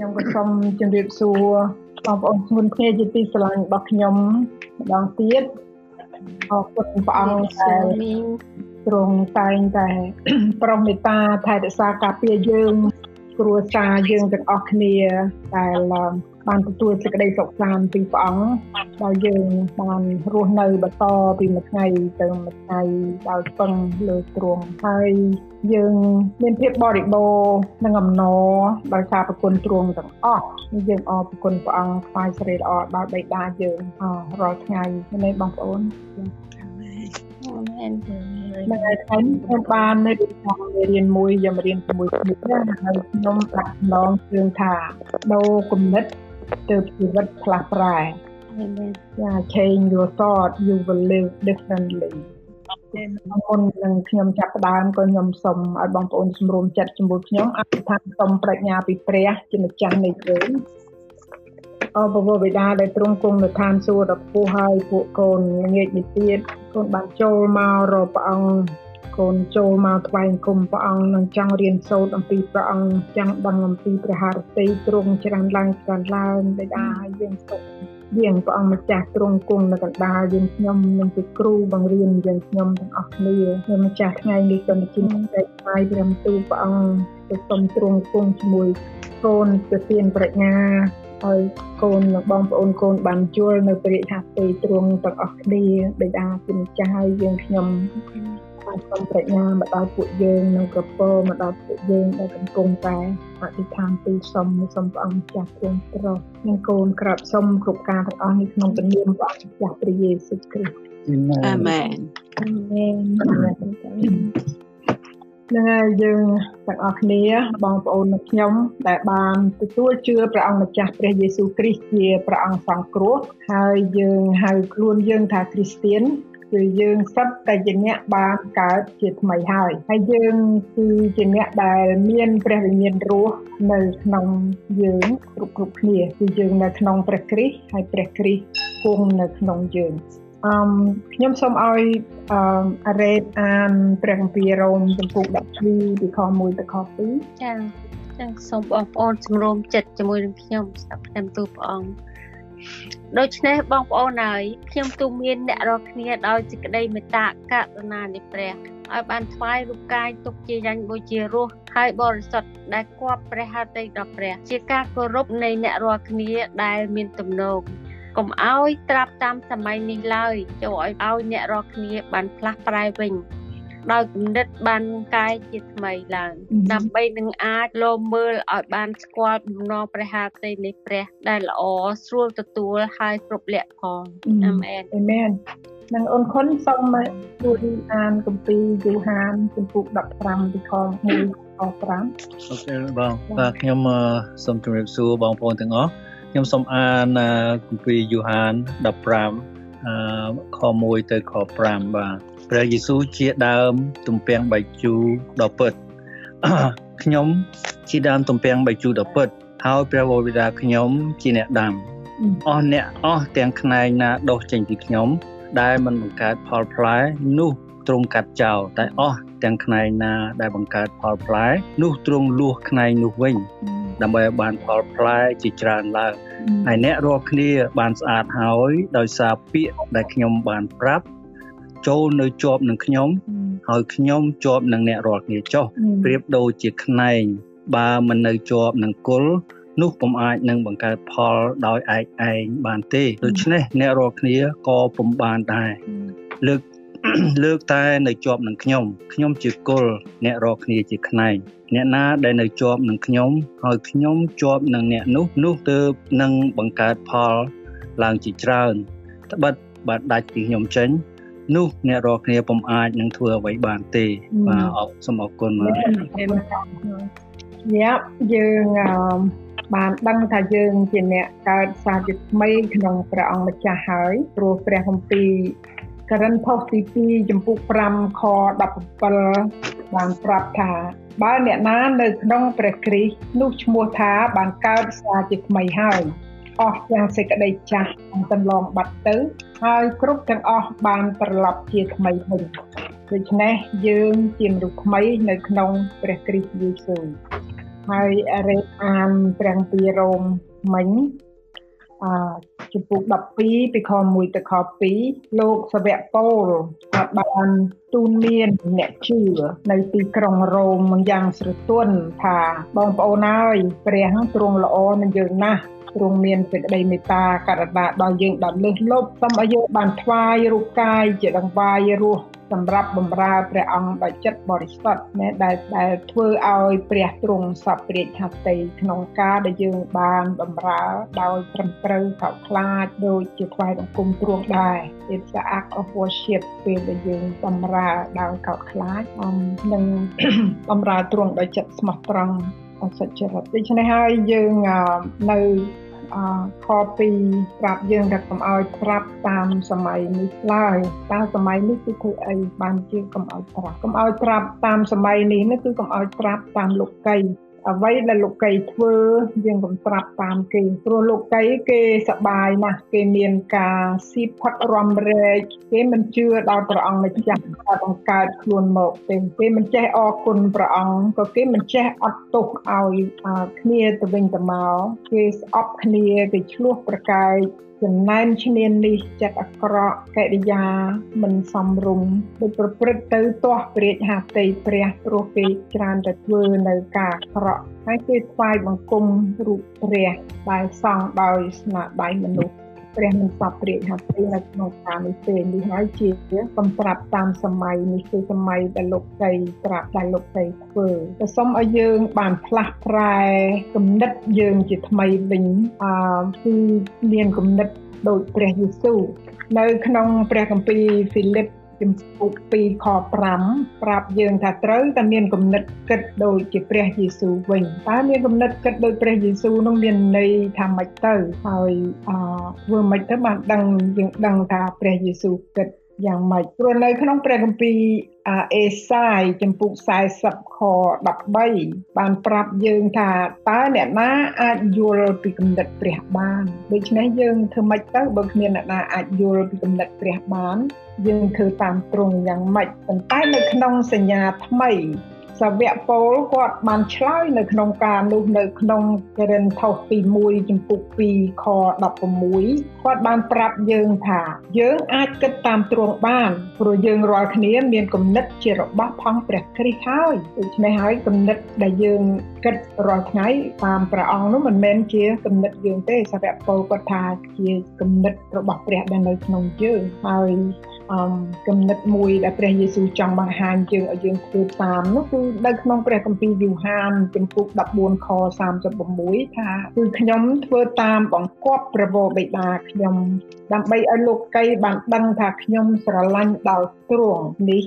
ខ្ញុំក៏សូមជម្រាបសួរបងប្អូនស្មុនគ្នាជាទីស្រឡាញ់របស់ខ្ញុំម្ដងទៀតអរគុណព្រះអង្គដែលទ្រង់តែងតែប្រោសមេត្តាថែរក្សាការពារយើង គ្រួសារយើងទាំងអស់គ្នាដែល បានទទួលសេចក្តីសុខសាន្តពីព្រះអង្គដោយយើងបានរស់នៅបន្តពីមួយថ្ងៃទៅមួយថ្ងៃដោយពឹងលើទ្រង់ហើយយើងមានភាពបរិបូរណ៍និងអំណរដោយសារប្រគុណទ្រង់ទាំងអស់យើងអរប្រគុណព្រះអង្គថ្វាយសិរីល្អដល់បិតាយើងរាល់ថ្ងៃនេះបងប្អូនអាមែនថ្ងៃខ្ញុំបាននៅក្នុងមេរៀនមួយយកមករៀនជាមួយគ្នាហើយខ្ញុំដាក់ឡងជើងថាដូរគំនិត ទៅជីវិតផ្លាស់ប្រែ Yeah change your thought you will live differently មុននឹងខ្ញុំចាប់ផ្ដើមក៏ខ្ញុំសូមឲ្យបងប្អូនសម្រុំចិត្តជាមួយខ្ញុំអធិដ្ឋានសូមប្រាជ្ញាពីព្រះជាម្ចាស់នៃយើងអបវរវេដាដែលទ្រង់គង់នៅឋានសួគ៌ដ៏ខ្ពស់ហើយពួកកូនងាកនេះទៀតកូនបានចូលមករកព្រះអង្គ កូនចូលមកថ្វាយគុំព្រះអង្គនិងចង់រៀនសូត្រអំពីព្រះអង្គចង់ដឹងអំពីព្រះハរតីទ្រង់ច្រើនឡើងច្រើនឡើងបិតាឲ្យយើងសុខយើងព្រះអង្គម្ចាស់ទ្រង់គង់នៅកណ្ដាលយើងខ្ញុំនឹងជាគ្រូបង្រៀនយើងខ្ញុំទាំងអស់គ្នាខ្ញុំម្ចាស់ថ្ងៃនេះក៏ជាតែថ្វាយព្រះបន្ទូលព្រះអង្គទៅសូមទ្រង់គង់ជាមួយកូនទៅទានប្រាជ្ញាហើយកូននិងបងប្អូនកូនបានជួលនៅព្រះហាស្តីទ្រង់ទាំងអស់គ្នាបិតាជាម្ចាស់ហើយយើងខ្ញុំ បានសូមប្រាជ្ញាមកដល់ពួកយើងនិងក្រពើមកដល់ពួកយើងដែលកំពុងតែអធិដ្ឋានទូលសុំសុំព្រះអង្គចាស់ទ្រង់ប្រោសនិងកូនក្រាបសុំគ្រប់ការទាំងអស់នេះក្នុងព្រះនាមព្រះអង្គចាស់ព្រះយេស៊ូវគ្រីស្ទអាមែនអាមែននឹងហើយយើងទាំងអស់គ្នាបងប្អូននិងខ្ញុំដែលបានទទួលជឿព្រះអង្គម្ចាស់ព្រះយេស៊ូវគ្រីស្ទជាព្រះអង្គសង្គ្រោះហើយយើងហៅខ្លួនយើងថាគ្រីស្ទៀន គឺយើងសិតតែជាអ្នកបានកើតជាថ្មីហើយហើយយើងគឺជាអ្នកដែលមានព្រះវិញ្ញាណរស់នៅក្នុងយើងគ្រប់គ្រប់គ្នាគឺយើងនៅក្នុងព្រះគ្រីស្ទហើយព្រះគ្រីស្ទគង់នៅក្នុងយើងអឺខ្ញុំសូមឲ្យអឺអារ៉េតអានព្រះគម្ពីររ៉ូមចំពុក12ពីខ1ទៅខ2ចា៎ចា៎សូមបងប្អូនសម្រុំចិត្តជាមួយនឹងខ្ញុំស្ដាប់តាមទូព្រះអង្គ ដូច្នេះបងប្អូនហើយខ្ញុំទូមានអ្នករាល់គ្នាដោយសេចក្តីមេត្តាករុណានៃព្រះឲ្យបានថ្វាយរូបកាយទុកជាយ៉ាញ់បូជារស់ហើយបរិសុទ្ធដែលគប់ព្រះហត្ថីដល់ព្រះ ជាការគោរពនៃអ្នករាល់គ្នាដែលមានទំនោរកុំឲ្យត្រាប់តាមសម័យនេះឡើយចូលឲ្យឲ្យអ្នករាល់គ្នាបានផ្លាស់ប្រែវិញ ដោយគំនិតបានកាយជាថ្មីឡើងដើម្បីនឹងអាចលោមមើលឲ្យបានស្គាល់បំណងព្រះハតីនៃព្រះដែលល្អស្រួលទទួលហើយគ្រប់លក្ខផងអាមែនអាមែននឹងអូនខុនសូមជួយអានគម្ពីរយូហានជំពូក15ពីខ1ខ5អូខេបងបាទខ្ញុំសូមជម្រាបសួរបងប្អូនទាំងអស់ខ្ញុំសូមអានគម្ពីរយូហាន15ខ1ទៅខ5បាទ ព្រះយេស៊ូវជាដើមទំពាំងបាយជូរដ៏ពិតខ្ញុំជាដើមទំពាំងបាយជូរដ៏ពិតហើយព្រះវរបិតាខ្ញុំជាអ្នកដាំអស់អ្នកអស់ទាំងផ្នែកណាដុះចេញពីខ្ញុំ ដែលមិនបង្កើតផលផ្លែនោះទ្រង់កាត់ចោលតែអស់ទាំងផ្នែកណាដែលបង្កើតផលផ្លែនោះទ្រង់លួសផ្នែកនោះវិញដើម្បីឲ្យបានផលផ្លែជាច្រើនឡើងហើយអ្នករាល់គ្នាបានស្អាតហើយដោយសារពាក្យដែលខ្ញុំបានប្រាប់ ចូលនៅជាប់នឹងខ្ញុំហើយខ្ញុំជាប់នឹងអ្នករាល់គ្នាចុះប្រៀបដូចជាខ្នែងបើមិននៅជាប់នឹងគល់នោះពុំអាចនឹងបង្កើតផលដោយឯកឯងបានទេដូច្នេះអ្នករាល់គ្នាក៏ពុំបានដែរលើកលើកតែនៅជាប់នឹងខ្ញុំខ្ញុំជាគល់អ្នករាល់គ្នាជាខ្នែងអ្នកណាដែលនៅជាប់នឹងខ្ញុំហើយខ្ញុំជាប់នឹងអ្នកនោះនោះទើបនឹងបង្កើតផលឡើងជាច្រើនត្បិតបើដាច់ពីខ្ញុំចេញ នោះអ្នករាល់គ្នាពុំអាចនឹងធ្វើអ្វីបានទេបាទអរសូមអរគុណបាទយ៉ាប់យើងបានដឹងថាយើងជាអ្នកកើតសាជាថ្មីក្នុងព្រះអង្គម្ចាស់ហើយព្រោះព្រះគម្ពីរករិនផុសទី2ចំពុក5ខ17បានប្រាប់ថាបើអ្នកណានៅក្នុងព្រះគ្រីស្ទនោះឈ្មោះថាបានកើតសាជាថ្មីហើយអស់ទាំងសេចក្តីចាស់បានកន្លងបាត់ទៅ ហើយគ្រប់ទាំងអស់បានត្រឡប់ជាថ្មីវិញដូច្នេះយើងជាមនុស្សថ្មីនៅក្នុងព្រះគ្រីស្ទយេស៊ូវហើយរេអានព្រះគម្ពីររ៉ូមមិញអឺជំពូក12ពីខ1ទៅខ2លោកសាវកប៉ូលគាត់បានទូនមានអ្នកជឿនៅទីក្រុងរ៉ូមយ៉ាងស្រទន់ថាបងប្អូនហើយព្រះទ្រង់ល្អនឹងយើងណាស់ ទ្រង់មានសេចក្តីមេត្តាករុណាដល់យើងដល់លើសលប់សូមឲ្យយើងបានថ្វាយរូបកាយជាដង្វាយរស់សម្រាប់បម្រើព្រះអង្គដោយចិត្តបរិសុទ្ធណាដែលដែលធ្វើឲ្យព្រះទ្រង់សពព្រាជហត្ថីក្នុងការដែលយើងបានបម្រើដោយត្រឹមត្រូវកោតខ្លាចដូចជាថ្វាយបង្គំទ្រង់ដែរ It's the act of worship ពេលដែលយើងបម្រើដោយកោតខ្លាចនិងបម្រើទ្រង់ដោយចិត្តស្មោះត្រង់អ សុចរិតដូច្នេះហើយយើងនៅខ2ប្រាប់យើងថាកុំឲ្យប្រាប់តាមសម័យនេះឡើយតើសម័យនេះគឺធ្វើអីបានជាកុំឲ្យប្រាប់កុំឲ្យប្រាប់តាមសម័យនេះនេះគឺកុំឲ្យប្រាប់តាមលោកី អ្វីដែលលោកីធ្វើយើងកុំប្រាប់តាមគេព្រោះលោកីគេសបាយណាស់គេមានការស៊ីផឹករំរែកគេមិនជឿដល់ព្រះអង្គម្ចាស់ដែលបង្កើតខ្លួនមកទេគេមិនចេះអរគុណព្រះអង្គក៏គេមិនចេះអត់ទោសឲ្យគ្នាទៅវិញទៅមកគេស្អប់គ្នាគេឆ្លោះប្រកែក ចំណែនឈ្នាននេះចិត្តអាក្រក់កិរិយាមិនសមរម្យដូចប្រព្រឹត្តទៅទាស់ព្រាចហាតីព្រះព្រោះគេច្រើនតែធ្វើនៅការអាក្រក់ហើយគេថ្វាយបង្គំរូបព្រះដែលសង់ដោយស្នាដៃមនុស្ស ព្រះមិនសពព្រាចហាតីនៅក្នុងការនេះទេនេះហើយជាកំប្រាប់តាមសម័យនេះគឺសម័យដែលលោកស្រីប្រាប់ដែលលោកស្រីធ្វើតែសូមឲ្យយើងបានផ្លាស់ប្រែគំនិតយើងជាថ្មីវិញអឺគឺមានគំនិតដូចព្រះយេស៊ូវនៅក្នុងព្រះគម្ពីរហ្វីលីប ជំពូក2ខ5ប្រាប់យើងថាត្រូវតែមានគំនិតគិតដូចជាព្រះយេស៊ូវវិញតើមានគំនិតគិតដូចព្រះយេស៊ូវនោះមានន័យថាម៉េចទៅហើយអឺធ្វើម៉េចទៅបានដឹងយើងដឹងថាព្រះយេស៊ូវគិតយ៉ាងម៉េចព្រោះនៅក្នុងព្រះគម្ពីរ អេសាយចំពុក40ខ13បានប្រាប់យើងថាតើអ្នកណាអាចយល់ពីគំនិតព្រះបានដូច្នេះយើងធ្វើម៉េចទៅបើគ្មានអ្នកណាអាចយល់ពីគំនិតព្រះបានយើងធ្វើតាមទ្រង់យ៉ាងម៉េចប៉ុន្តែនៅក្នុងសញ្ញាថ្មី សាវកពោលគាត់បានឆ្លើយនៅក្នុងការនោះនៅក្នុងករិនថូសទី1ចំពុក2ខ16គាត់បានប្រាប់យើងថាយើងអាចគិតតាមទ្រង់បានព្រោះយើងរាល់គ្នាមានគំនិតជារបស់ផងព្រះគ្រីស្ទហើយដូច្នេះហើយគំនិតដែលយើងគិតរាល់ថ្ងៃតាមព្រះអង្គនោះមិនមែនជាគំនិតយើងទេសាវកពោលគាត់ថាជាគំនិតរបស់ព្រះដែលនៅក្នុងយើងហើយ អមគំនិតមួយដែលព្រះយេស៊ូវចង់បង្ហាញយើងឲ្យយើងធ្វើតាមនោះគឺនៅក្នុងព្រះគម្ពីរយូហានចំពុក14ខ36ថាគឺខ្ញុំធ្វើតាមបង្គាប់ព្រះវរបិតាខ្ញុំដើម្បីឲ្យលោកីបានដឹងថាខ្ញុំស្រឡាញ់ដល់ទ្រង់នេះ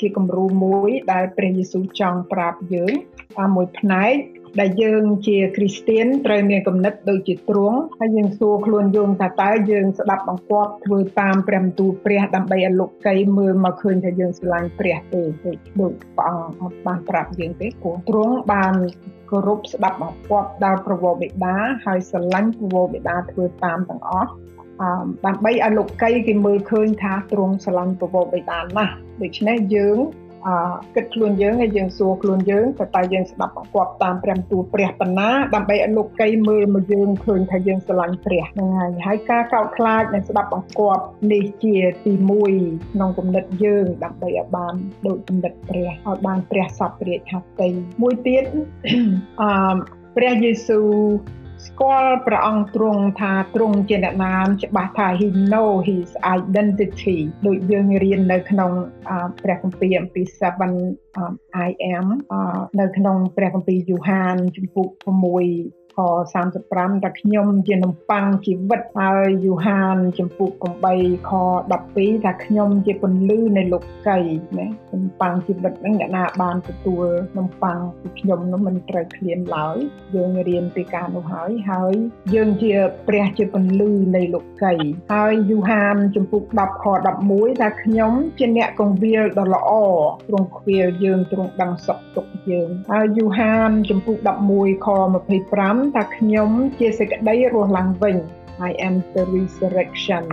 ជាគំរូមួយដែលព្រះយេស៊ូវចង់ប្រាប់យើងតាមមួយផ្នែក ដែលយើងជាគ្រីស្ទៀនត្រូវមានគំនិតដូចជាទ្រង់ហើយយើងសួរខ្លួនយើងថាតើយើងស្ដាប់បង្គាប់ធ្វើតាមព្រះបន្ទូលព្រះដើម្បីឲ្យលោកកៃមើលមកឃើញថាយើងស្រឡាញ់ព្រះទេដូចដូចព្រះអង្គបានប្រាប់យើងទេព្រោះទ្រង់បានគោរពស្ដាប់បង្គាប់ដល់ប្រវោបិតាហើយស្រឡាញ់ប្រវោបិតាធ្វើតាមទាំងអស់អឺដើម្បីឲ្យលោកកៃគេមើលឃើញថាទ្រង់ស្រឡាញ់ប្រវោបិតាណាស់ដូច្នេះយើង អគិតខ្លួនយើងហើយយើងសួរខ្លួនយើងតើតើយើងស្ដាប់បង្គាប់តាមព្រះទូលព្រះបណ្ណាដើម្បីឲ្យលោកកៃមើលមកយើងឃើញថាយើងស្រឡាញ់ព្រះហ្នឹងហើយហើយការកោតខ្លាចនិងស្ដាប់បង្គាប់នេះជាទី1ក្នុងគំនិតយើងដើម្បីឲ្យបានដូចគំនិតព្រះឲ្យបានព្រះសពព្រះហត្ថីមួយទៀតអឺព្រះយេស៊ូវ ស្គាល់ព្រះអង្គទ្រង់ថាទ្រង់ជាអ្នកណាមច្បាស់ថា he know his identity ដូចយើងរៀននៅក្នុងព្រះគម្ពីរអំពី seven I am នៅក្នុងព្រះគម្ពីរយូហានជំពូក6 ខ35ថាខ្ញុំជានំប៉័ងជីវិតហើយយូហានចំពុក8ខ12ថាខ្ញុំជាពន្លឺនៃលោកីណានំប៉័ងជីវិតហ្នឹងអ្នកណាបានទទួលនំប៉័ងពីខ្ញុំនោះមិនត្រូវឃ្លានឡើយយើងរៀនពីការនោះហើយហើយយើងជាព្រះជាពន្លឺនៃលោកីហើយយូហានចំពុក10ខ11ថាខ្ញុំជាអ្នកកងវិលដ៏ល្អទ្រង់ខ្វៀលយើងទ្រង់ដឹងសុខទុក្ខយើងហើយយូហានចំពុក11ខ25ថាខ្ញុំជាសេចក្តីរស់ឡើងវិញ I am the resurrection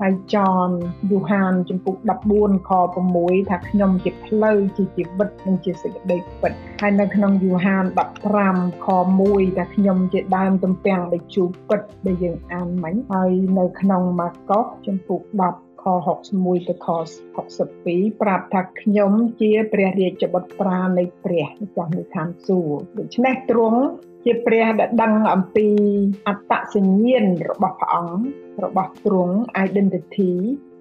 ហើយចនយូហានចំពុក14ខ6ថាខ្ញុំជាផ្លូវជាជីវិតនិងជាសេចក្តីពិតហើយនៅក្នុងយូហាន15ខ1ថាខ្ញុំជាដើមទំពាំងដែលជួបពិតដែលយើងអានមិញហើយនៅក្នុងម៉ាកុសចំពុក10ខ61ទៅខ62ប្រាប់ថាខ្ញុំជាព្រះរាជបុត្រានៃព្រះចាស់នៃឋានសួគ៌ដូច្នេះទ្រង់ ជាព្រះដែលដឹងអំពីអត្តសញ្ញាណរបស់ព្រះអង្គរបស់ទ្រង់ identity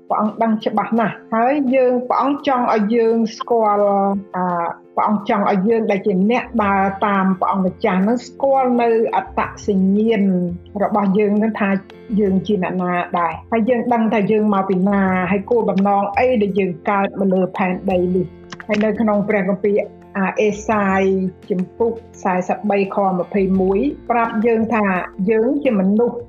ព្រះអង្គដឹងច្បាស់ណាស់ហើយយើងព្រះអង្គចង់ឲ្យយើងស្គាល់អាព្រះអង្គចង់ឲ្យយើងដែលជាអ្នកដើរតាមព្រះអង្គម្ចាស់នឹងស្គាល់នៅអត្តសញ្ញាណរបស់យើងនឹងថាយើងជាអ្នកណាដែរហើយយើងដឹងថាយើងមកពីណាហើយគោលបំណងអីដែលយើងកើតមកលើផែនដីនេះហើយនៅក្នុងព្រះគម្ពីរ អាអេសាយជំពូក43ខ21ប្រាប់យើងថាយើងជាមនុស្ស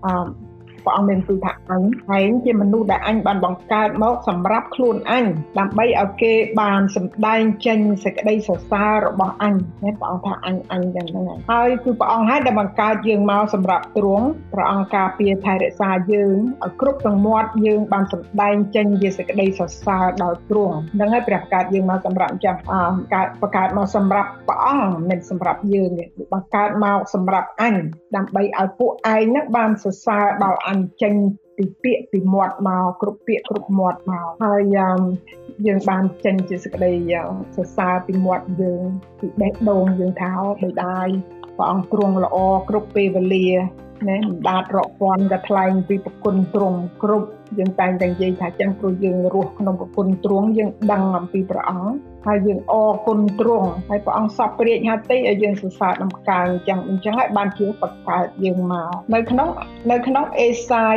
ព្រះអង្គមានទូថាអញឯងជាមនុស្សដែលអញបានបង្កើតមកសម្រាប់ខ្លួនអញដើម្បីឲ្យគេបានសម្ដែងចេញសេចក្តីសរសើររបស់អញណាព្រះអង្គថាអញអញយ៉ាងហ្នឹងហើយគឺព្រះអង្គហើយដែលបង្កើតយើងមកសម្រាប់ទ្រង់ព្រះអង្គការពារថែរក្សាយើងឲ្យគ្រប់ទាំងមាត់យើងបានសម្ដែងចេញជាសេចក្តីសរសើរដល់ទ្រង់ហ្នឹងហើយព្រះបង្កើតយើងមកសម្រាប់ចាំកើតបង្កើតមកសម្រាប់ព្រះអង្គមិនសម្រាប់យើងទេបង្កើតមកសម្រាប់អញដើម្បីឲ្យពួកឯងហ្នឹងបានសរសើរដល់អញចេញពីពាក្យពីមាត់មកគ្រប់ពាក្យគ្រប់មាត់មកហើយយើងបានចេញជាសេចក្តីសរសើរពីមាត់យើងពីបេះដូងយើងថាបិតាព្រះអង្គទ្រង់ល្អគ្រប់ពេលវេលាណាមិនដាតរកពាន់ក៏ថ្លែងពីប្រគុណទ្រង់គ្រប់យើងតែងតែនិយាយថាចឹងព្រោះយើងរស់ក្នុងប្រគុណទ្រង់យើងដឹងអំពីព្រះអង្គ ហើយយើងអរគុណទ្រង់ហើយព្រះអង្គសពព្រាជហត្ថីឲ្យយើងសរសើរដំកើងចឹងអញ្ចឹងហើយបានជាបកកើតយើងមកនៅក្នុងនៅក្នុងអេសាយ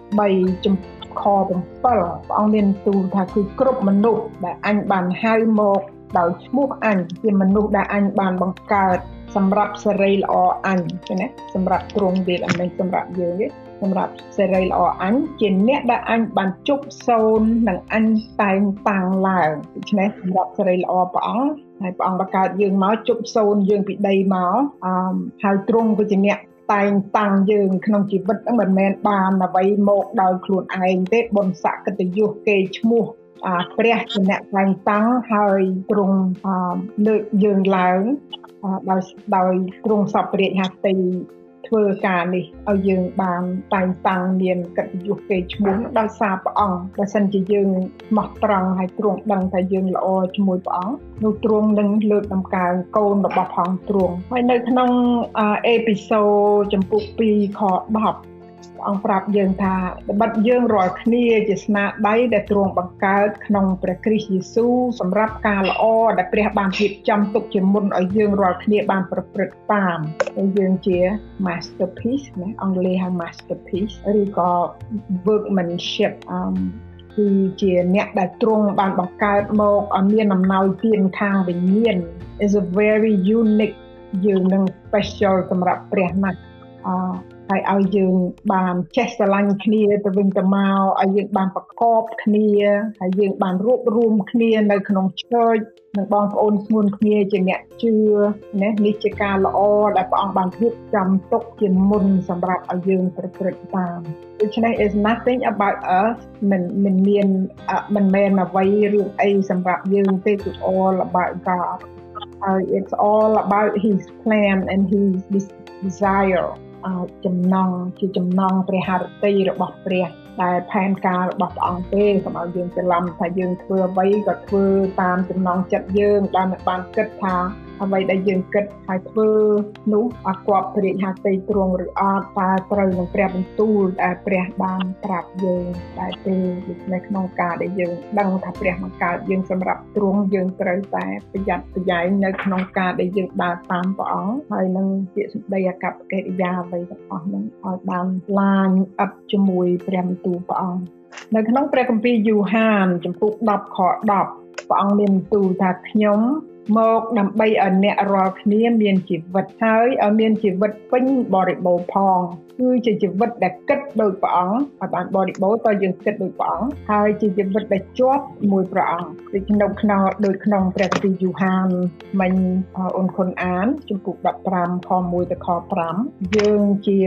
43ចំខ7ព្រះអង្គមានទូលថាគឺគ្រប់មនុស្សដែលអញបានហៅមកដោយឈ្មោះអញជាមនុស្សដែលអញបានបង្កើតសម្រាប់សេរីល្អអញឃើញទេសម្រាប់ទ្រង់ទៀតអមិនសម្រាប់យើងទេ សម្រាប់សេរីល្អអញជាអ្នកដែលអញបានជប់សូននិងអញតែងតាំងឡើងដូច្នេះសម្រាប់សេរីល្អព្រះអង្គហើយព្រះអង្គបង្កើតយើងមកជប់សូនយើងពីដីមកអឺហើយទ្រង់ក៏ជាអ្នកតែងតាំងយើងក្នុងជីវិតហ្នឹងមិនមែនបានអ្វីមកដោយខ្លួនឯងទេបុណ្យសក្តិយុសគេឈ្មោះព្រះជាអ្នកតែងតាំងហើយទ្រង់លើកយើងឡើងដោយដោយទ្រង់សពរាជហត្ថី ធ្វើការនេះឲ្យយើងបានតែងតាំងមានកិត្តិយសគេឈ្មោះដោយសារព្រះអង្គបើសិនជាយើងស្មោះត្រង់ហើយទ្រង់ដឹងថាយើងល្អជាមួយព្រះអង្គនោះទ្រង់នឹងលើកដំកើងកូនរបស់ផងទ្រង់ហើយនៅក្នុងអេពីសូតចំពុក2ខ10 អង្គប្រាប់យើងថាបិទយើងរាល់គ្នាជាស្នាដៃដែលទ្រង់បង្កើតក្នុងព្រះគ្រីស្ទយេស៊ូវសម្រាប់ការល្អដែលព្រះបានរៀបចំទុកជាមុនឲ្យយើងរាល់គ្នាបានប្រព្រឹត្តតាមហើយយើងជា masterpiece ណាអង់គ្លេសហៅ masterpiece ឬក៏ workmanship អឺគឺជាអ្នកដែលទ្រង់បានបង្កើតមកឲ្យមានអំណោយទានខាងវិញ្ញាណ is a very unique យើងនឹង special សម្រាប់ព្រះណាស់អឺ ហើយឲ្យយើងបានចេះស្រឡាញ់គ្នាទៅវិញទៅមកឲ្យយើងបានប្រកបគ្នាហើយយើងបានរួបរวมគ្នានៅក្នុង church និងបងប្អូនស្ងួនគ្នាជាអ្នកជឿណានេះជាការល្អដែលព្រះអង្គបានរៀបចំទុកជាមុនសម្រាប់ឲ្យយើងប្រព្រឹត្តតាមដូច្នេះ is nothing about us មិនមិនមានមិនមែនអ្វីរឿងអីសម្រាប់យើងទេ it's all about God ហើយ it's all about his plan and his desire ចំណងជាចំណងព្រះハរតីរបស់ព្រះដែលផែនការរបស់ព្រះអង្គទេកុំឲ្យយើងច្រឡំថាយើងធ្វើអ្វីក៏ធ្វើតាមចំណងចិត្តយើងដែលមិនបានគិតថា អ្វីដែលយើងគិតហើយធ្វើនោះអគប់ព្រះហត្ថីទ្រង់ឬអត់តើត្រូវនឹងព្រះបន្ទូលដែលព្រះបានប្រាប់យើងតែទេដូច្នេះក្នុងការដែលយើងដឹងថាព្រះបង្កើតយើងសម្រាប់ទ្រង់យើងត្រូវតែប្រយ័ត្នប្រយែងនៅក្នុងការដែលយើងដើរតាមព្រះអង្គហើយនឹងពាក្យសម្ដីអាកប្បកិរិយាអ្វីទាំងអស់ហ្នឹងឲ្យបានឡាញអឹបជាមួយព្រះបន្ទូលព្រះអង្គនៅក្នុងព្រះគម្ពីរយូហានចំពុក10ខ10ព្រះអង្គមានបន្ទូលថាខ្ញុំ មកដើម្បីឲ្យអ្នករាល់គ្នាមានជីវិតហើយឲ្យមានជីវិតពេញបរិបូរណ៍ផងគឺជាជីវិតដែលគិតដោយព្រះអង្គឲ្យបានបរិបូរណ៍តើយើងគិតដោយព្រះអង្គហើយជាជីវិតដែលជាប់មួយព្រះអង្គដូចក្នុងក្នុងដូចក្នុងព្រះគម្ពីរយូហានមិញអូនខុនអានជំពូក15ខ1ទៅខ5យើងជា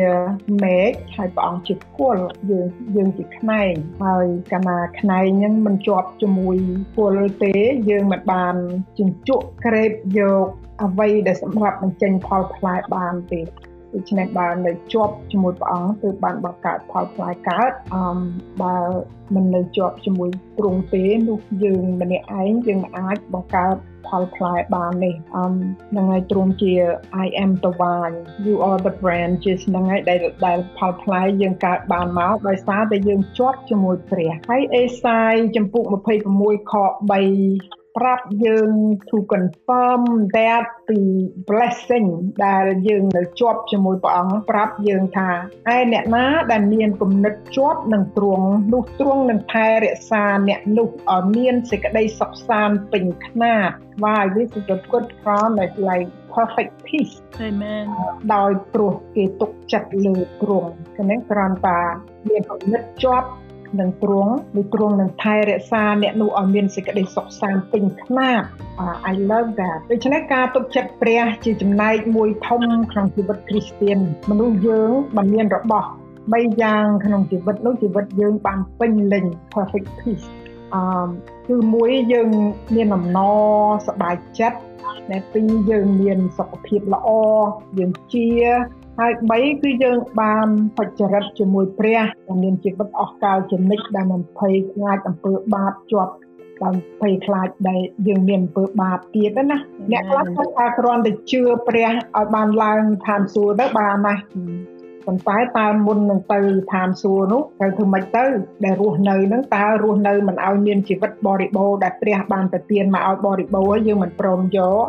មេឃហើយព្រះអង្គជាពលយើងយើងជាខ្នែងហើយកាលណាខ្នែងហ្នឹងមិនជាប់ជាមួយពលទេយើងមិនបានជញ្ជក់ក្រេបយកអ្វីដែលសម្រាប់បញ្ចេញផលផ្លែបានទេដូច្នេះបើនៅជាប់ជាមួយព្រះអង្គគឺបានបង្កើតផលផ្លែកើតអមបើមិននៅជាប់ជាមួយទ្រង់ទេនោះយើងម្នាក់ឯងយើងអាចបង្កើតផលផ្លែបាននេះអមនឹងហើយទ្រង់ជា I am the vine you are the branches ហ្នឹងហើយដែលដែលផលផ្លែយើងកើតបានមកដោយសារតែយើងជាប់ជាមួយព្រះហើយអេសាយចំពុក26ខ3 ប្រាប់យើង to confirm that the blessing ដែលយើងនៅជាប់ជាមួយព្រះអង្គប្រាប់យើងថាឯអ្នកណាដែលមានគំនិតជាប់នឹងទ្រង់នោះទ្រង់នឹងថែរក្សាអ្នកនោះឲ្យមានសេចក្តីសុខសាន្តពេញខ្នាត Wow this is a good promise like perfect peace Amen ដោយព្រោះគេទុកចិត្តលើទ្រង់គឺនឹងគ្រាន់តែមានគំនិតជាប់ នឹងទ្រង់ឬទ្រង់នឹងថែរក្សាអ្នកនោះឲ្យមានសេចក្តីសុខសាន្តពេញខ្នាត I love that ដូច្នេះការទុកចិត្តព្រះជាចំណែកមួយធំក្នុងជីវិតគ្រីស្ទានមនុស្សយើងបានមានរបស់3យ៉ាងក្នុងជីវិតនោះជីវិតយើងបានពេញលេញ perfect peace អឺគឺមួយយើងមានអំណរសប្បាយចិត្តដែលពីរយើងមានសុខភាពល្អយើងជា ហើយ3គឺយើងបានបច្ចរិតជាមួយព្រះដែលមានជីវិតអស់កលជានិច្ចដែលមិនភ័យខ្លាចអំពើបាបជាប់បានភ័យខ្លាចដែលយើងមានអំពើបាបទៀតណាអ្នកខ្លះគាត់ថាគ្រាន់តែជឿព្រះឲ្យបានឡើងឋានសួគ៌ទៅបានណាប៉ុន្តែតើមុននឹងទៅឋានសួគ៌នោះត្រូវធ្វើម៉េចទៅដែលរស់នៅនឹងតើរស់នៅមិនឲ្យមានជីវិតបរិបូរណ៍ដែលព្រះបានប្រទានមកឲ្យបរិបូរណ៍យើងមិនព្រមយក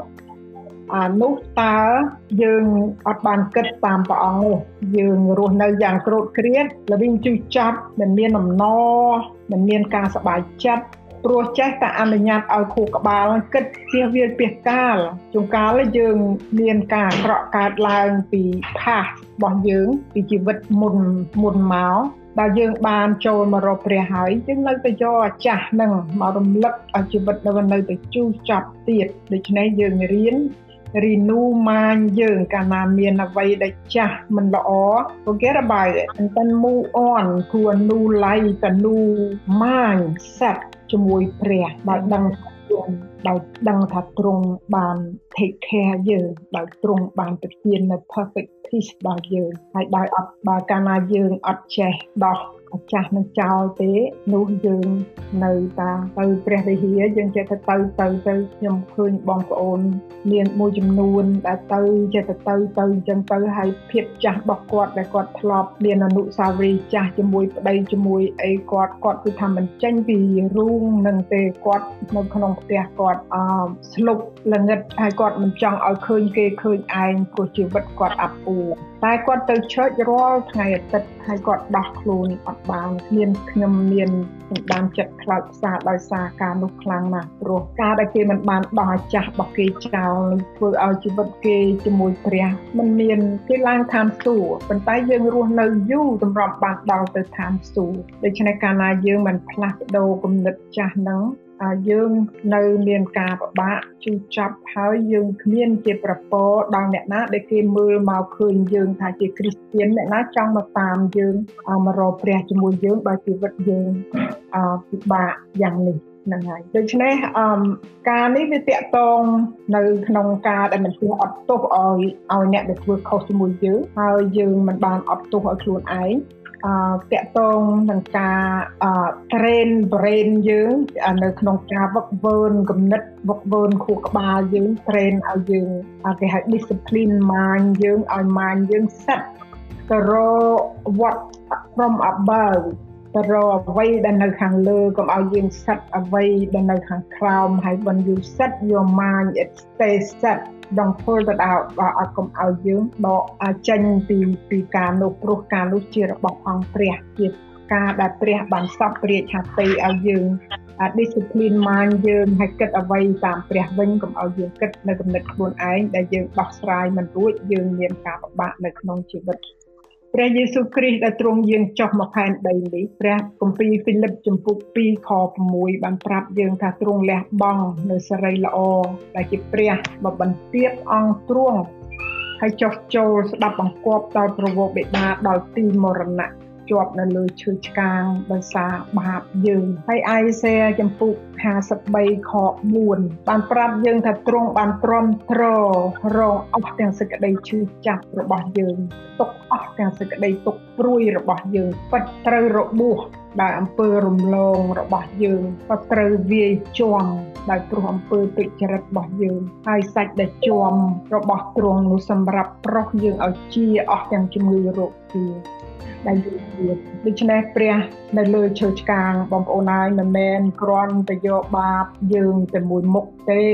អានោះតើយើងអត់បានគិតតាមព្រះអង្គទេយើងរស់នៅយ៉ាងក្រោតគ្រាតល្វីងជឿចាប់មិនមានអំណរមិនមានការសប្បាយចិត្តព្រោះចេះតែអនុញ្ញាតឲ្យខួរក្បាលគិតជៀសវាលពីកាលជួនកាលយើងមានការអាក្រក់កើតឡើងពីផាសរបស់យើងពីជីវិតមុនមុនមកដែលយើងបានចូលមករកព្រះហើយយើងនៅតែយកអាចាស់នឹងមករំលឹកឲ្យជីវិតនៅនៅតែជូរចាប់ទៀតដូច្នេះយើងរៀន renew mind យើងកាលណាមានអ្វីដែលចាស់មិនល្អ forget about it and then move on to a new life a new mind set ជាមួយព្រះដោយដឹងយើងដោយដឹងថាទ្រង់បាន take care យើងដោយទ្រង់បានប្រទាននៅ perfect peace ដល់យើងហើយដោយអត់បើកាលណាយើងអត់ចេះដោះ ម្ចាស់នឹងចោលទេនោះយើងនៅតាទៅព្រះវិហារយើងចេះទៅទៅទៅទៅខ្ញុំឃើញបងប្អូន មានមួយចំនួនដែលទៅចេះទៅទៅទៅអញ្ចឹងទៅហើយភាពចាស់របស់គាត់ដែលគាត់ធ្លាប់មានអនុស្សាវរីយ៍ចាស់ជាមួយប្តីជាមួយអីគាត់គាត់គឺថាមិនចេញពីរូងនឹងទេគាត់នៅក្នុងផ្ទះគាត់អឺស្លុក ល្ងិតហើយគាត់មិនចង់ឲ្យឃើញគេឃើញឯងព្រោះជីវិតគាត់អាប់អួរតែគាត់ទៅឆើចរាល់ថ្ងៃអាទិត្យហើយគាត់ដោះខ្លួនអត់បានមានខ្ញុំមានសន្តានចិត្តខ្លោចផ្សាដោយសារការនោះខ្លាំងណាស់ព្រោះការដែលគេមិនបានដោះអាចាស់របស់គេចោលធ្វើឲ្យជីវិតគេជាមួយព្រះมันមានគេឡើងឋានសួគ៌ប៉ុន្តែយើងរស់នៅយូរតម្រាប់បានដល់ទៅឋានសួគ៌ដូច្នេះកាលណាយើងមិនផ្លាស់ប្ដូរគំនិតចាស់ហ្នឹង យើងនៅមានការពិបាកជូរចាប់ហើយយើងគ្មានជាប្រពោដល់អ្នកណាដែលគេមើលមកឃើញយើងថាជាគ្រីស្ទានអ្នកណាចង់មកតាមយើងមករកព្រះជាមួយយើងបើជីវិតយើងពិបាកយ៉ាងនេះហ្នឹងហើយដូច្នេះអមការនេះវាតកតងនៅក្នុងការដែលមិនធ្វើអត់ទោសឲ្យឲ្យអ្នកដែលធ្វើខុសជាមួយយើងហើយយើងមិនបានអត់ទោសឲ្យខ្លួនឯង អឺតកតងនឹងការអឺ train brain យើងនៅក្នុងការវឹកវើគំនិតវឹកវើខួរក្បាលយើង train ឲ្យយើងគេហៅ discipline mind យើងឲ្យ mind យើង set ទៅរក what from above ទៅរកអ្វីដែលនៅខាងលើកុំឲ្យយើង set អ្វីដែលនៅខាងក្រោមហើយ when you set your mind it stays set don't pull it out បើអត់កុំឲ្យយើងដកចេញពីពីការនោះព្រោះការនោះជារបស់អង្គព្រះជាការដែលព្រះបានសពរាជហត្ថីឲ្យយើង discipline mind យើងឲ្យគិតអ្វីតាមព្រះវិញកុំឲ្យយើងគិតនៅគំនិតខ្លួនឯងដែលយើងដោះស្រាយមិនរួចយើងមានការពិបាកនៅក្នុងជីវិត ព្រះយេស៊ូវគ្រីស្ទដែលទ្រង់យាងចុះមកផែនដីនេះព្រះគម្ពីរហ្វីលីបចំពុក2ខ6បានប្រាប់យើងថាទ្រង់លះបង់នៅសេរីល្អដែលជាព្រះមកបន្ទាបអង្គទ្រង់ហើយចុះចូលស្ដាប់បង្គាប់ដល់ប្រវោបិតាដល់ទីមរណៈ ជាប់នៅលើឈើឆ្កាងដោយសារបាបយើងហើយអាយសេចំពុក53ខ4បានប្រាប់យើងថាទ្រង់បានទ្រាំទ្ររងអស់ទាំងសេចក្តីឈឺចាប់របស់យើងទុកអស់ទាំងសេចក្តីទុកព្រួយរបស់យើងពិតត្រូវរបួសដែលអំពើរំលងរបស់យើងក៏ត្រូវវាយជាំដោយព្រោះអំពើទុច្ចរិតរបស់យើងហើយសាច់ដែលជាំរបស់ទ្រង់នោះសម្រាប់ប្រុសយើងឲ្យជាអស់ទាំងជំងឺរោគជា ដែលយូរទៀតដូច្នេះព្រះនៅលើឈើឆ្កាងបងប្អូនហើយមិនមែនគ្រាន់តែយកបាបយើងតែមួយមុខទេ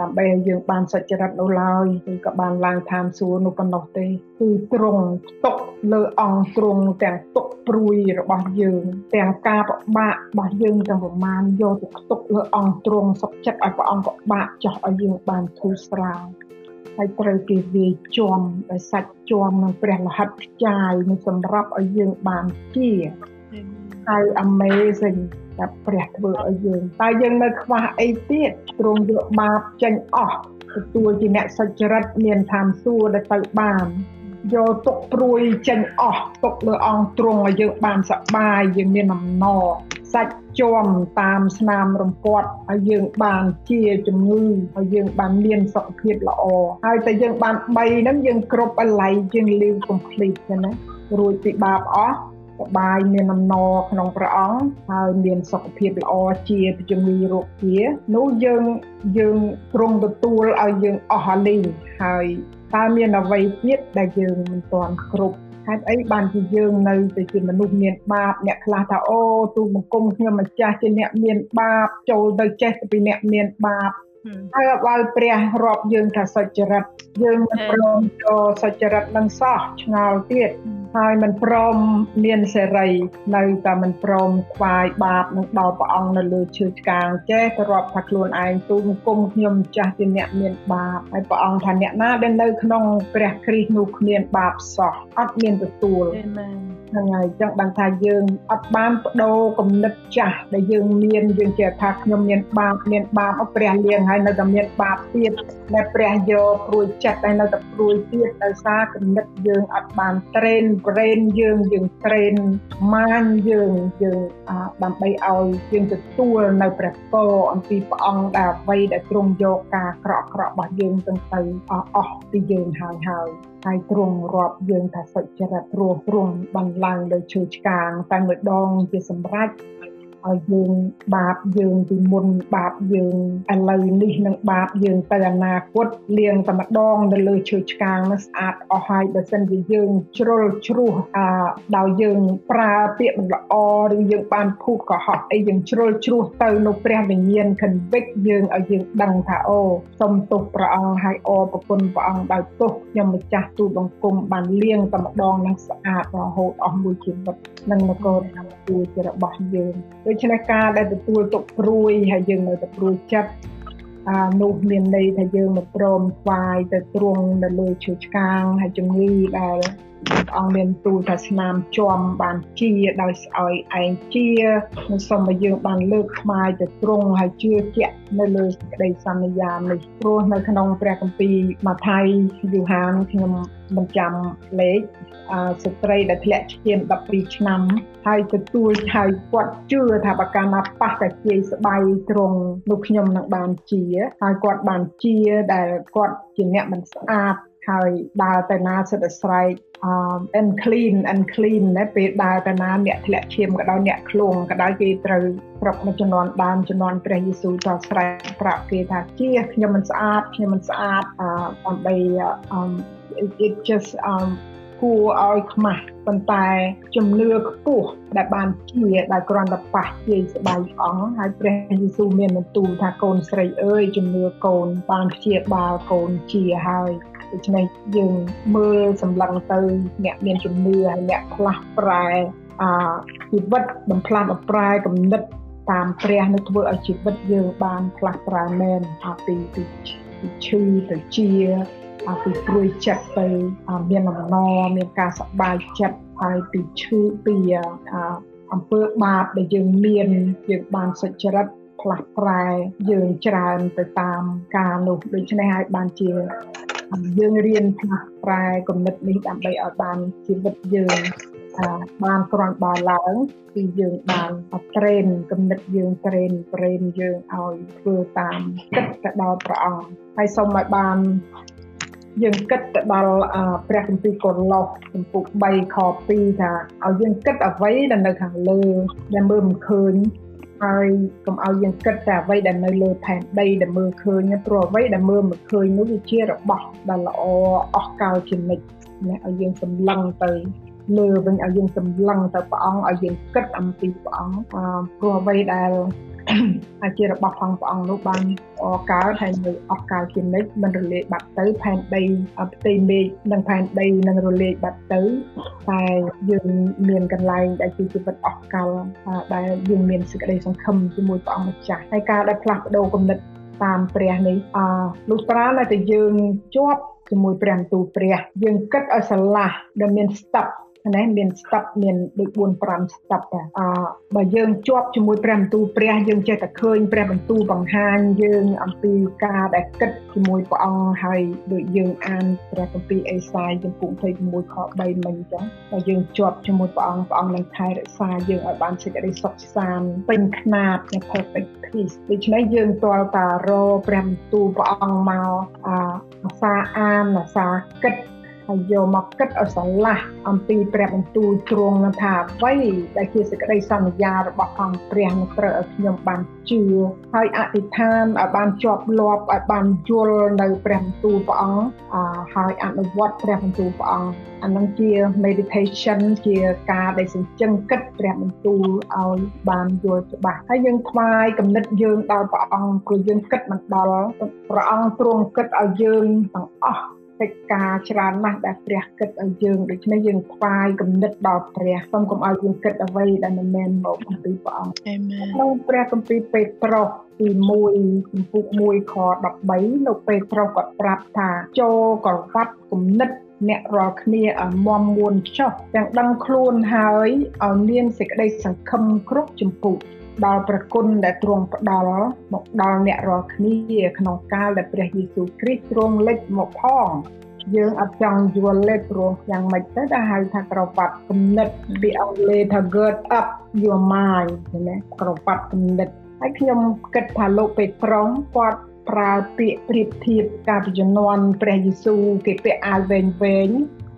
ដើម្បីឲ្យយើងបានសុចរិតនោះឡើយឬក៏បានឡើងឋានសួគ៌នោះប៉ុណ្ណោះទេគឺទ្រង់ຕົកលើអង្គទ្រង់ទាំងទុកព្រួយរបស់យើងទាំងការពិបាករបស់យើងទាំងប្រមាណយកទៅទុកលើអង្គទ្រង់សុខចិត្តឲ្យព្រះអង្គពិបាកចោះឲ្យយើងបានធូរស្រាល ហើយត្រូវគេវាយជាំដោយសាច់ជាំនឹងព្រះលហិតខ្ចាយនឹងសម្រាប់ឲ្យយើងបានជាហើយ amazing តែព្រះធ្វើឲ្យយើងតែយើងនៅខ្វះអីទៀតទ្រង់យកបាបចេញអស់ទទួលជាអ្នកសុចរិតមានឋានសួគ៌ដែលទៅបាន យកទុកព្រួយចេញអស់ទុកលើអង្គទ្រង់ឲ្យយើងបានសប្បាយយើងមានអំណរសាច់ជាំតាមស្នាមរំពាត់ឲ្យយើងបានជាជំងឺឲ្យយើងបានមានសុខភាពល្អហើយតែយើងបាន3ហ្នឹងយើងគ្រប់អល័យយើង live complete ចឹងណារួចពីបាបអស់សបាយមានអំណរក្នុងព្រះអង្គហើយមានសុខភាពល្អជាជំងឺរោគជានោះយើងយើងទ្រង់ទទួលឲ្យយើងអស់អាលីងហើយ តើមានអ្វីទៀតដែលយើងមិនទាន់គ្រប់ហេតុអីបានជាយើងនៅទៅជាមនុស្សមានបាបអ្នកខ្លះថាអូទូបង្គំខ្ញុំម្ចាស់ជាអ្នកមានបាបចូលទៅចេះពីអ្នកមានបាប ហើយបើព្រះរាប់យើងថាសុចរិតយើងមិនព្រមចូលសុចរិតនឹងសោះឆ្ងល់ទៀតហើយមិនព្រមមានសេរីនៅតែមិនព្រមខ្វាយបាបនឹងដល់ព្រះអង្គនៅលើឈើឆ្កាងចេះទៅរាប់ថាខ្លួនឯងទូលគុំខ្ញុំម្ចាស់ជាអ្នកមានបាបហើយព្រះអង្គថាអ្នកណាដែលនៅក្នុងព្រះគ្រីស្ទនោះគ្មានបាបសោះអត់មានទទួលអាមែនហ្នឹងហើយចឹងបានថាយើងអត់បានបដូរគំនិតចាស់ដែលយើងមានយើងចេះថាខ្ញុំមានបាបមានបាបអព្រះលៀងហើយនៅតែមានបាបទៀតដែលព្រះយកព្រួយចិត្តហើយនៅតែព្រួយទៀតដោយសារគំនិតយើងអត់បាន train brain យើងយើង train mind យើងយើងដើម្បីឲ្យយើងទទួលនៅព្រះពរអំពីព្រះអង្គដែលអ្វីដែលទ្រង់យកការក្រក់ក្រក់របស់យើងទាំងទៅអស់ពីយើងហើយហើយហើយទ្រង់រាប់យើងថាសុចរិតរស់ទ្រង់បានឡើងលើឈើឆ្កាងតែម្ដងជាសម្រេច ឲ្យយើងបាបយើងពីមុនបាបយើងឥឡូវនេះនឹងបាបយើងទៅអនាគតលៀងតែម្ដងនៅលើឈើឆ្កាងនោះស្អាតអស់ហើយបើសិនជាយើងជ្រុលជ្រោះអាដោយយើងប្រើពាក្យមិនល្អឬយើងបានភូតកុហកអីយើងជ្រុលជ្រោះទៅនៅព្រះវិញ្ញាណ convict យើងឲ្យយើងដឹងថាអូសុំទោសព្រះអង្គហើយអរប្រគុណព្រះអង្គដោយទោសខ្ញុំម្ចាស់ទូលបង្គំបានលៀងតែម្ដងនឹងស្អាតរហូតអស់មួយជីវិត នឹងនគរតាមទួជារបស់យើងដូដូច្នេះការដែលទទួលទុកព្រួយហើយយើងនៅតែព្រួយចិត្តអានោះមានន័យថាយើងមិនព្រមស្វាយទៅទ្រង់នៅលើឈើឆ្កាងហើយជំងឺដែលព្រះអង្គមានទូលថាស្នាមជាំបានជាដោយស្អោយឯងជានឹងសូមឲ្យយើងបានលើកស្មាយទៅទ្រង់ហើយជឿជាក់នៅលើសេចក្តីសន្យានេះព្រោះនៅក្នុងព្រះគម្ពីរម៉ាថាយយូហានខ្ញុំមិនចាំលេខស្ត្រីដែលធ្លាក់ឈាម12ឆ្នាំហើយទទួលហើយគាត់ជឿថាបើកាលណាប៉ះតែជាស្បៃត្រង់នោះខ្ញុំនឹងបានជាហើយគាត់បានជាដែលគាត់ជាអ្នកមិនស្អាត ហើយដើរទៅណាសិតតែស្រែកអឺ unclean unclean ណាពេលដើរទៅណាអ្នកធ្លាក់ឈាមក៏ដោយអ្នកឃ្លងក៏ដោយគេត្រូវប្រាប់មួយចំនួនដើមចំនួនព្រះយេស៊ូវទៅស្រែកប្រាប់គេថាជាខ្ញុំមិនស្អាតខ្ញុំមិនស្អាតអឺដើម្បី um it just um គួរឲ្យខ្មាស់ប៉ុន្តែជំនឿខ្ពស់ដែលបានជាដែលគ្រាន់តែប៉ះជាស្បៃអង្គហើយព្រះយេស៊ូវមានបន្ទូលថាកូនស្រីអើយជំនឿកូនបានព្យាបាលកូនជាហើយ ដូច្នេះយើងមើលសម្លឹងទៅអ្នកមានជំនឿហើយអ្នកផ្លាស់ប្រែអជីវិតបំផ្លាស់បំប្រែគំនិតតាមព្រះនឹងធ្វើឲ្យជីវិតយើងបានផ្លាស់ប្រែមែនពីពីឈឺទៅជាពីព្រួយចិត្តទៅមានអំណរមានការសប្បាយចិត្តហើយពីឈឺពីអំពើបាបដែលយើងមានយើងបានសុចរិត ផ្លាស់ប្រែយើងច្រើនទៅតាមការនោះដូច្នេះហើយបានជាយើងរៀនផ្លាស់ប្រែគំនិតនេះដើម្បីឲ្យបានជីវិតយើងបានក្រាន់បើឡើងគឺយើងបានត្រេនគំនិតយើងត្រេនត្រេនយើងឲ្យធ្វើតាមគិតទៅដល់ព្រះអង្គហើយសូមឲ្យបានយើងគិតទៅដល់ព្រះគម្ពីរកូឡូសចំពុក3ខ2ថាឲ្យយើងគិតអ្វីដែលនៅខាងលើដែលមើលមិនឃើញ ហើយកុំឲ្យយើងគិតតែអ្វីដែលនៅលើផែនដីដែលមើលឃើញព្រោះអ្វីដែលមើលមិនឃើញនោះវាជារបស់ដែលល្អអស់កលជានិច្ចណាឲ្យយើងសម្លឹងទៅលើវិញឲ្យយើងសម្លឹងទៅព្រះអង្គឲ្យយើងគិតអំពីព្រះអង្គព្រោះអ្វីដែល អាចជារបស់ផងព្រះអង្គនោះបានកើតហើយនៅអស់កាលជានិច្ចមិនរលាយបាត់ទៅផែនដីផ្ទៃមេឃនិងផែនដីនឹងរលាយបាត់ទៅតែយើងមានកន្លែងដែលជាជីវិតអស់កាលដែលយើងមានសេចក្តីសង្ឃឹមជាមួយព្រះអង្គម្ចាស់ហើយការដែលផ្លាស់ប្ដូរគំនិតតាមព្រះនេះអលុះត្រាតែយើងជាប់ជាមួយព្រះបន្ទូលព្រះយើងគិតឲ្យស្រឡះដែលមានស្តាប់ ណាមានស្តាប់មានដូច4 5ស្តាប់អឺបើយើងជាប់ជាមួយព្រះបន្ទូលព្រះយើងចេះតែឃើញព្រះបន្ទូលបង្ហាញយើងអំពីការដែលគិតជាមួយព្រះអង្គហើយដូចយើងអានព្រះគម្ពីរអេសាយចំពុក26ខ3មិញចឹងតែយើងជាប់ជាមួយព្រះអង្គព្រះអង្គនឹងថែរក្សាយើងឲ្យបានសេចក្តីសុខសាន្តពេញខ្នាតនៃ perfect peace ដូច្នេះយើងទាល់តារព្រះបន្ទូលព្រះអង្គមកអាសាអានអាសាគិត ហើយយកមកគិតឲ្យស្រឡះអំពីព្រះបន្ទូលទ្រង់នឹងថាអ្វីដែលជាសេចក្តីសន្យារបស់អង្គព្រះនឹងត្រូវឲ្យខ្ញុំបានជឿហើយអធិដ្ឋានឲ្យបានជាប់លាប់ឲ្យបានយល់នៅព្រះបន្ទូលព្រះអង្គហើយអនុវត្តព្រះបន្ទូលព្រះអង្គអានឹងជា meditation ជាការដែលសញ្ជឹងគិតព្រះបន្ទូលឲ្យបានយល់ច្បាស់ហើយយើងថ្វាយគំនិតយើងដល់ព្រះអង្គព្រោះយើងគិតមិនដល់ព្រះអង្គទ្រង់គិតឲ្យយើងទាំងអស់ កិច្ចការច្រើនណាស់ដែលព្រះគិតឲ្យយើងដូច្នេះយើងថ្វាយគំនិតដល់ព្រះសូមកុំឲ្យយើងគិតអ្វីដែលមិនមែនមកអំពីព្រះអង្គអាមែនក្នុងព្រះគម្ពីរពេត្រុសទី1ចំពុក1ខ13លោកពេត្រុសក៏ប្រាប់ថាចូលកវត្តគំនិតអ្នករាល់គ្នាឲ្យមមមួនចុះទាំងដឹងខ្លួនហើយឲ្យមានសេចក្តីសង្ឃឹមគ្រប់ជំពូក ដល់ប្រគុណដែលទ្រង់ផ្ដល់មកដល់អ្នករាល់គ្នាក្នុងកាលដែលព្រះយេស៊ូវគ្រីស្ទទ្រង់លេចមកផងយើងអត់ចង់យល់លេព្រោះយ៉ាងម៉េចទៅដែលហៅថាក្រវ៉ាត់គំនិតពីអង់គ្លេសថា gird up your mind ណាក្រវ៉ាត់គំនិតហើយខ្ញុំគិតថាលោកពេត្រុសគាត់ប្រើពាក្យប្រៀបធៀបការពីជំនាន់ព្រះយេស៊ូវគេពាក់អាវវែងវែង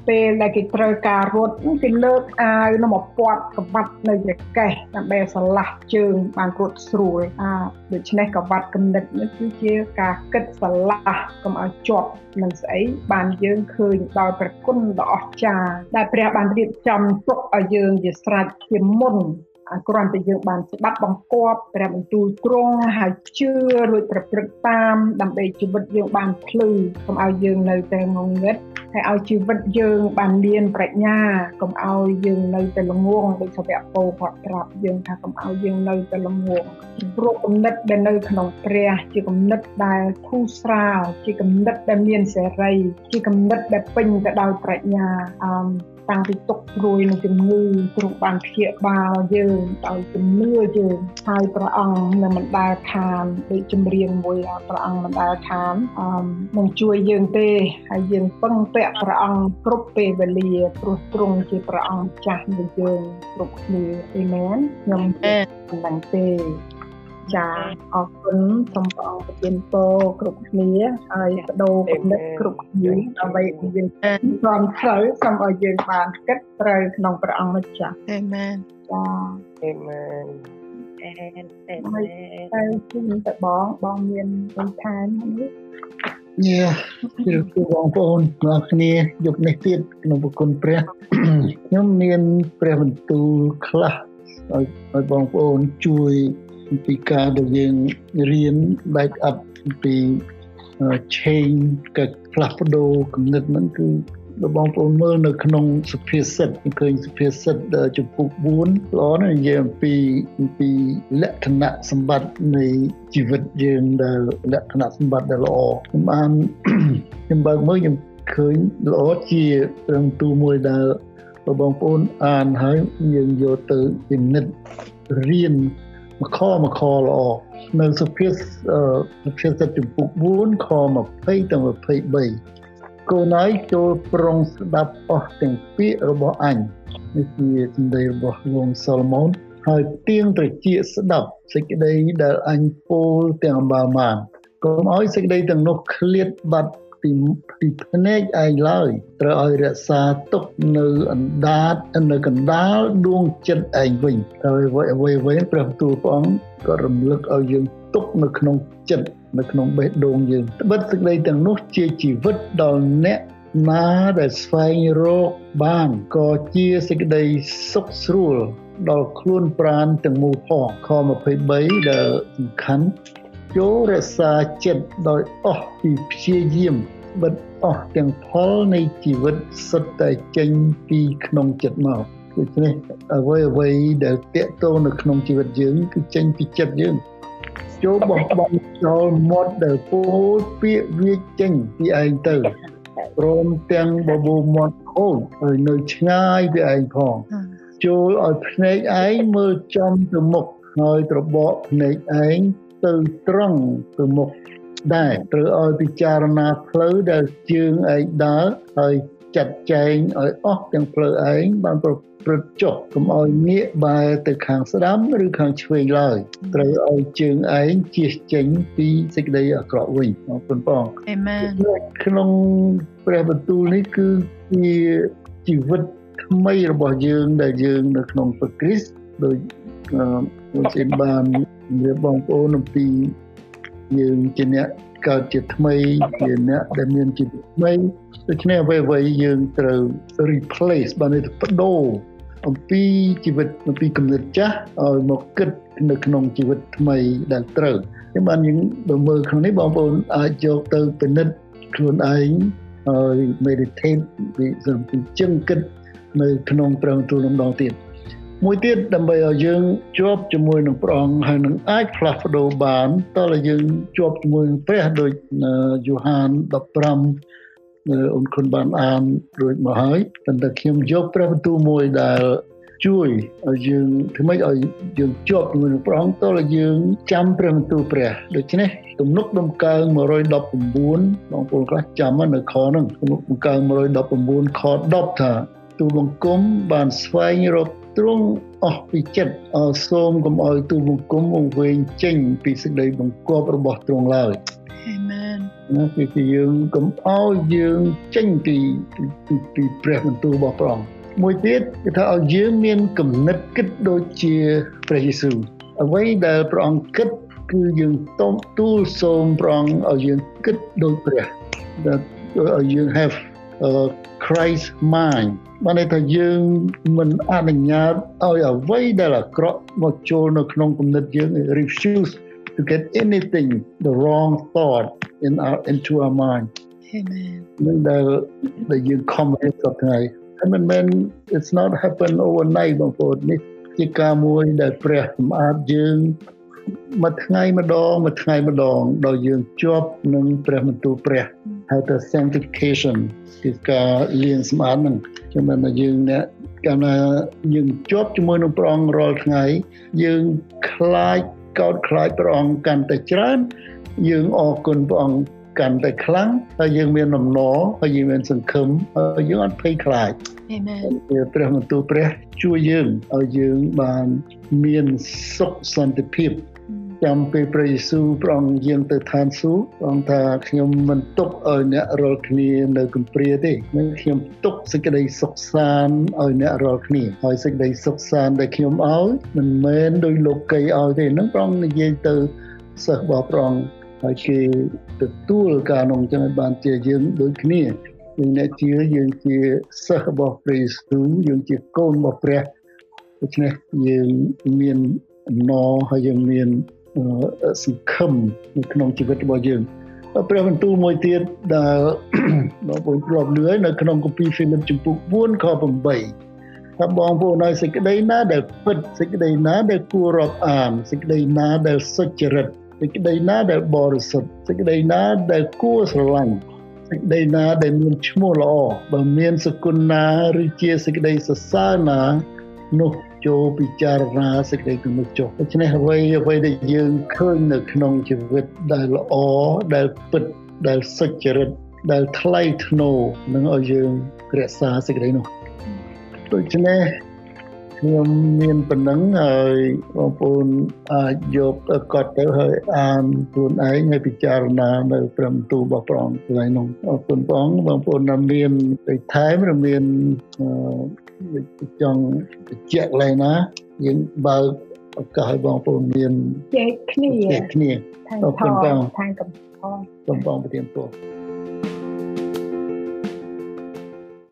ពេលដែលគេត្រូវការរត់គេលើកអាវនោះមកពាត់កបាត់នៅចកេះដើម្បីស្រឡះជើងបានរត់ស្រួលអាដូច្នេះកបាត់គណិតនេះគឺជាការគិតស្រឡះកុំឲ្យជាប់នឹងស្អីបានយើងឃើញដល់ប្រគុណដ៏អស្ចារ្យដែលព្រះបានរៀបចំទុកឲ្យយើងជាស្រេចជាមុន គ្រាន់តែយើងបានស្ដាប់បង្គាប់ព្រះបន្ទូលទ្រង់ហើយជឿរួចប្រព្រឹត្តតាមដើម្បីជីវិតយើងបានភ្លឺកុំឲ្យយើងនៅតែងងឹតហើយឲ្យជីវិតយើងបានមានប្រាជ្ញាកុំឲ្យយើងនៅតែល្ងងដូចសាវកពោគាត់ប្រាប់យើងថាកុំឲ្យយើងនៅតែល្ងងព្រោះគំនិតដែលនៅក្នុងព្រះជាគំនិតដែលធូរស្រាលជាគំនិតដែលមានសេរីជាគំនិតដែលពេញទៅដោយប្រាជ្ញាអឺ តាំងពីទុកព្រួយនឹងជំងឺទ្រង់បានព្យាបាលយើងដោយជំនឿយើងហើយព្រះអង្គនឹងមិនដែលខានដូចចម្រៀងមួយព្រះអង្គមិនដែលខានអឺនឹងជួយយើងទេហើយយើងពឹងពាក់ព្រះអង្គគ្រប់ពេលវេលាព្រោះទ្រង់ជាព្រះអង្គចាស់នៃយើងគ្រប់គ្នាអេមែនខ្ញុំមិនដឹងទេ ចាអរគុណសូមព្រះអង្គប្រទានពរគ្រប់គ្នាហើយបដូរគំនិតគ្រប់គ្នាដើម្បីឲ្យយើងព្រមត្រូវសូមឲ្យយើងបានគិតត្រូវក្នុងព្រះអង្គម្ចាស់អាមែនចាអាមែនអេអេមែនទៅជិះទៅបងបងមានបន្ថែមនេះនេះជម្រាបសួរបងប្អូនទាំងគ្នាយប់នេះទៀតក្នុងប្រគុណព្រះខ្ញុំមានព្រះបន្ទូលខ្លះឲ្យឲ្យបងប្អូនជួយ ពីការដែលយើងរៀន back up ពី change ក៏ផ្លាស់ប្ដូរគំនិតហ្នឹងគឺបងប្អូនមើលនៅក្នុងសុភាសិតឃើញសុភាសិតចំពុក4ល្អណាស់និយាយអំពីអំពីលក្ខណៈសម្បត្តិនៃជីវិតយើងដែលលក្ខណៈសម្បត្តិដែលល្អខ្ញុំបានខ្ញុំបើកមើលខ្ញុំឃើញល្អជាត្រឹមទូមួយដែលបងប្អូនអានហើយយើងយកទៅពិនិត្យរៀន មកខមកខល្អនៅសុភាសិតសុភាសិតចំពុក4ខ20ដល់23កូនហើយចូលប្រុងស្ដាប់អស់ទាំងពាក្យរបស់អញនេះជាសម្ដីរបស់លោកសាឡូមោនហើយទៀងត្រជាស្ដាប់សេចក្តីដែលអញពោលទាំងបាមានកុំឲ្យសេចក្តីទាំងនោះឃ្លាតបាត់ ពីពីភ្នែកឯងឡើយត្រូវឲ្យរក្សាទុកនៅអណ្ដាតនៅកណ្ដាលដួងចិត្តឯងវិញហើយអ្វីអ្វីអ្វីព្រះទូលព្រះអង្គក៏រំលឹកឲ្យយើងទុកនៅក្នុងចិត្តនៅក្នុងបេះដូងយើងត្បិតសេចក្តីទាំងនោះជាជីវិតដល់អ្នកណាដែលស្វែងរកបានក៏ជាសេចក្តីសុខស្រួលដល់ខ្លួនប្រាណទាំងមូលផងខ23ដែលសំខាន់ ចូលរក្សាចិត្តដោយអស់ពីព្យាយាមបិទអស់ទាំងផលនៃជីវិតសុទ្ធតែចេញពីក្នុងចិត្តមកដូច្នេះអ្វីអ្វីដែលតេតតនៅក្នុងជីវិតយើងគឺចេញពីចិត្តយើងចូលបោះបង់ចោលមាត់ដែលពោលពាក្យវាចេញពីឯងទៅព្រមទាំងបបោមាត់ខូចហើយនៅឆ្ងាយពីឯងផងចូលឲ្យភ្នែកឯងមើលចំទៅមុខហើយត្របកភ្នែកឯង ទៅត្រង់ទៅមុខដែរត្រូវឲ្យពិចារណាផ្លូវដែលជើងឯងដើរហើយចាត់ចែងឲ្យអស់ទាំងផ្លូវឯងបានប្រព្រឹត្តចុះកុំឲ្យងាកបែរទៅខាងស្ដាំឬខាងឆ្វេងឡើយត្រូវឲ្យជើងឯងជៀសចេញពីសេចក្តីអាក្រក់វិញអរគុណបងអេមែនក្នុងព្រះបន្ទូលនេះគឺជាជីវិតថ្មីរបស់យើងដែលយើងនៅក្នុងព្រះគ្រីស្ទដោយលោកជាបាននិ យាយបងប្អូនអំពីយើងជាអ្នកកើតជាថ្មីជាអ្នកដែលមានជីវិតថ្មីដូច្នេះអ្វីអ្វីយើងត្រូវ replace បានន័យថាបដូរអំពីជីវិតអំពីគំនិតចាស់ឲ្យមកគិតនៅក្នុងជីវិតថ្មីដែលត្រូវខ្ញុំបានយើងបើមើលក្នុងនេះបងប្អូនអាចយកទៅពិនិត្យខ្លួនឯងហើយ meditate ពីសំពីជឹងគិតនៅក្នុងប្រឹងទូលម្ដងទៀត មួយទៀតដើម្បីឲ្យយើងជាប់ជាមួយនឹងព្រះអង្គហើយនឹងអាចផ្លាស់ប្ដូរបានតើយើងជាប់ជាមួយនឹងព្រះដូចយូហាន15អូនគុណបានអានរួចមកហើយប៉ុន្តែខ្ញុំយកព្រះបន្ទូលមួយដែលជួយឲ្យយើងធ្វើម៉េចឲ្យយើងជាប់ជាមួយនឹងព្រះអង្គតើយើងចាំព្រះបន្ទូលព្រះដូច្នេះទំនុកដំកើង119បងប្អូនខ្លះចាំនៅខហ្នឹងទំនុកដំកើង119ខ10ថាទូលបង្គំបានស្វែងរក ទ្រង់អស់ពីចិត្តអសូមកុំឲ្យទូបង្គំវង្វេងចេញពីសេចក្តីបង្គាប់របស់ទ្រង់ឡើយអាមែនណាគឺយើងកុំឲ្យយើងចេញពីពីព្រះបន្ទូលរបស់ព្រះអង្គមួយទៀតគឺថាឲ្យយើងមានគំនិតគិតដូចជាព្រះយេស៊ូវអ្វីដែលព្រះអង្គគិតគឺយើងតមទូលសូមព្រះអង្គឲ្យយើងគិតដូចព្រះដែលឲ្យយើង have a Christ mind បានន័យថាយើងមិនអនុញ្ញាតឲ្យអ្វីដែលអាក្រក់មកចូលនៅក្នុងគំនិតយើង refuse to get anything the wrong thought in our into our mind amen នឹងដែលដែលយើង comment សប្តាហ៍ហើយមិនមែន it's not happen overnight បងប្អូននេះជាការមួយដែលព្រះសម្អាតយើងមួយថ្ងៃម្ដងមួយថ្ងៃម្ដងដល់យើងជាប់នឹងព្រះបន្ទូលព្រះ ហៅថា sanctification គឺការលៀងសម្អាតនឹងចំណែកយើងអ្នកកាលណាយើងជាប់ជាមួយនឹងព្រះអង្គរាល់ថ្ងៃយើងខ្លាចកោតខ្លាចព្រះអង្គកាន់តែច្រើន យើងអរគុណព្រះអង្គកាន់តែខ្លាំងហើយយើងមានដំណរហើយយើងមានសង្ឃឹមហើយយើងអត់ភ័យខ្លាចអាមែនព្រះបន្ទូលព្រះជួយយើងឲ្យយើងបានមានសុខសន្តិភាព ចាំពេលព្រះយេស៊ូវព្រះអង្គយាងទៅឋានសួគ៌ព្រះអង្គថាខ្ញុំមិនទុកឲ្យអ្នករាល់គ្នានៅគម្រាទេនឹងខ្ញុំទុកសេចក្តីសុខសាន្តឲ្យអ្នករាល់គ្នាហើយសេចក្តីសុខសាន្តដែលខ្ញុំឲ្យមិនមែនដោយលោកីឲ្យទេនឹងព្រះអង្គនិយាយទៅសិស្សរបស់ព្រះអង្គហើយគេទទួលការនោះចឹងបានជាយើងដូចគ្នាយើងអ្នកជាយើងជាសិស្សរបស់ព្រះយេស៊ូវយើងជាកូនរបស់ព្រះដូច្នេះយើងមានអំណរហើយយើងមាន សង្ឃឹមនៅក្នុងជីវិតរបស់យើងព្រះបន្ទូលមួយទៀតដែលបងប្អូនធ្លាប់លឿននៅក្នុងគម្ពីរហ្វីលីបជំពូក4ខ8ថាបងប្អូនឲ្យសេចក្តីណាដែលពិតសេចក្តីណាដែលគួររាប់អានសេចក្តីណាដែលសុចរិតសេចក្តីណាដែលបរិសុទ្ធសេចក្តីណាដែលគួរស្រឡាញ់សេចក្តីណាដែលមានឈ្មោះល្អបើមានសគុណណាឬជាសេចក្តីសរសើរណានោះ ចូលពិចារណាសេចក្តីទំនុកចុះដូច្នេះអ្វីអ្វីដែលយើងឃើញនៅក្នុងជីវិតដែលល្អដែលពិតដែលសុចរិតដែលថ្លៃថ្នូរនឹងឲ្យយើងរក្សាសេចក្តីនោះដូច្នេះ ខ្ញុំមានប៉ុណ្ណឹងហើយបងប្អូនអាចយកកត់ទៅហើយអានខ្លួនឯងហើយពិចារណានៅព្រមទូរបស់ព្រះអង្គថ្ងៃនោះអរគុណព្រះអង្គបងប្អូនដែលមានទៅថែមឬមានចង់បញ្ជាក់ឡើងណាយើងបើកឱកាសឲ្យបងប្អូនមានចែកគ្នាចែកគ្នាអរគុណបងថែមកំផងសូមបងប្រទានពរ